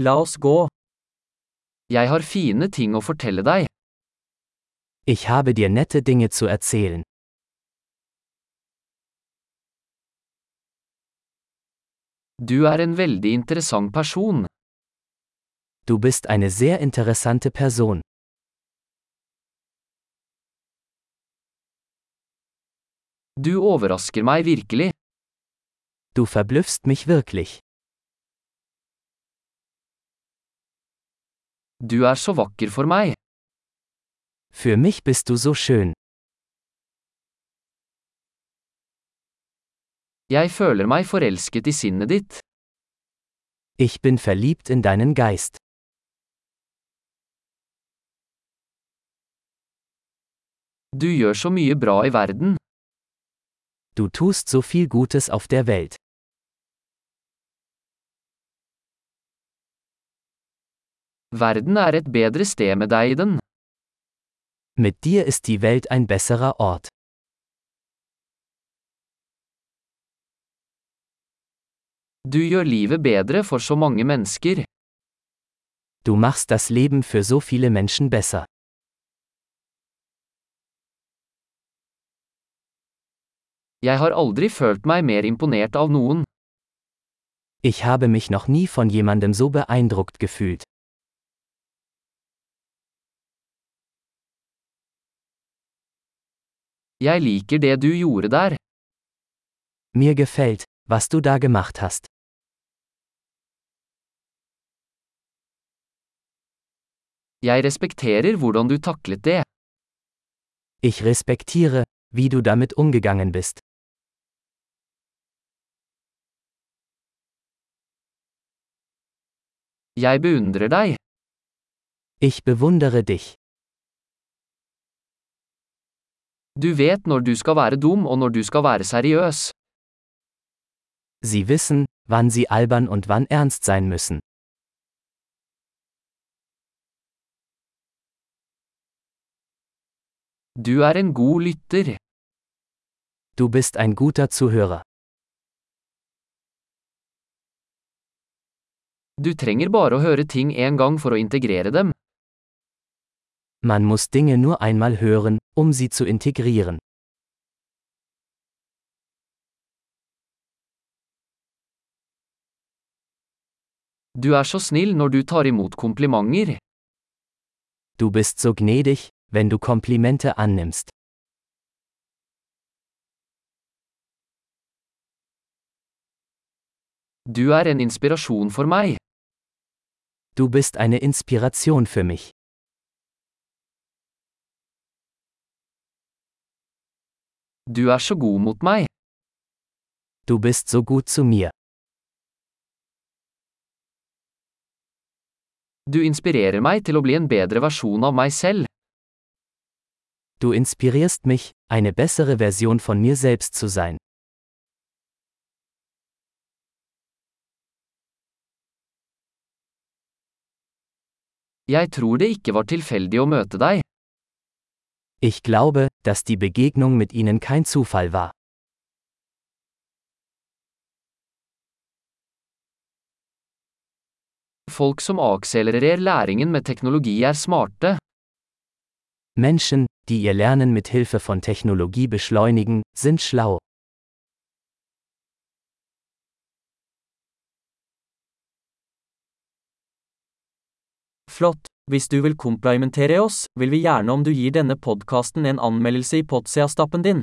La oss gå. Jeg har fine ting å fortelle deg. Ich habe dir nette Dinge zu erzählen. Du er en veldig interessant person. Du bist eine sehr interessante Person. Du overrasker meg virkelig. Du verblüffst mich wirklich. Du er så vakker for meg. Für mich bist du so schön. Jeg føler meg forelsket i sinnet ditt. Ich bin verliebt in deinen Geist. Du gjør så mye bra i verden. Du tust so viel Gutes auf der Welt. Verden er et bedre sted med deg i den. Mit dir ist die Welt ein besserer Ort. Du gjør livet bedre for så mange mennesker. Du machst das Leben für so viele Menschen besser. Jeg har aldri følt meg mer imponert av noen. Ich habe mich noch nie von jemandem so beeindruckt gefühlt. Jeg liker det du gjorde der. Mir gefällt, was du da gemacht hast. Jeg respekterer hvordan du taklet det. Ich respektiere, wie du damit umgegangen bist. Jeg beundrer deg. Ich bewundere dich. Du vet når du skal være dum og når du skal være seriøs. Sie wissen, wann sie albern und wann ernst sein müssen. Du er en god lytter. Du bist ein guter Zuhörer. Du trenger bare å høre ting en gang for å integrere dem. Man muss Dinge nur einmal hören, um sie zu integrieren. Du er så snill når du tar imot komplimenter. Du bist so gnädig, wenn du Komplimente annimmst. Du er en inspirasjon for meg. Du bist eine Inspiration für mich. Du er så god mot meg. Du bist so gut zu mir. Du inspirerer meg til å bli en bedre versjon av meg selv. Du inspirierst mich, eine bessere Version von mir selbst zu sein. Jeg tror det ikke var tilfeldig å møte deg. Ich glaube, dass die Begegnung mit ihnen kein Zufall war. Folk som akselererer læringen med teknologi er smarte. Menschen, die ihr Lernen mit Hilfe von Technologie beschleunigen, sind schlau. Flott! Hvis du vil komplimentere oss, vil vi gjerne om du gir denne podkasten en anmeldelse i Potsia-stappen din.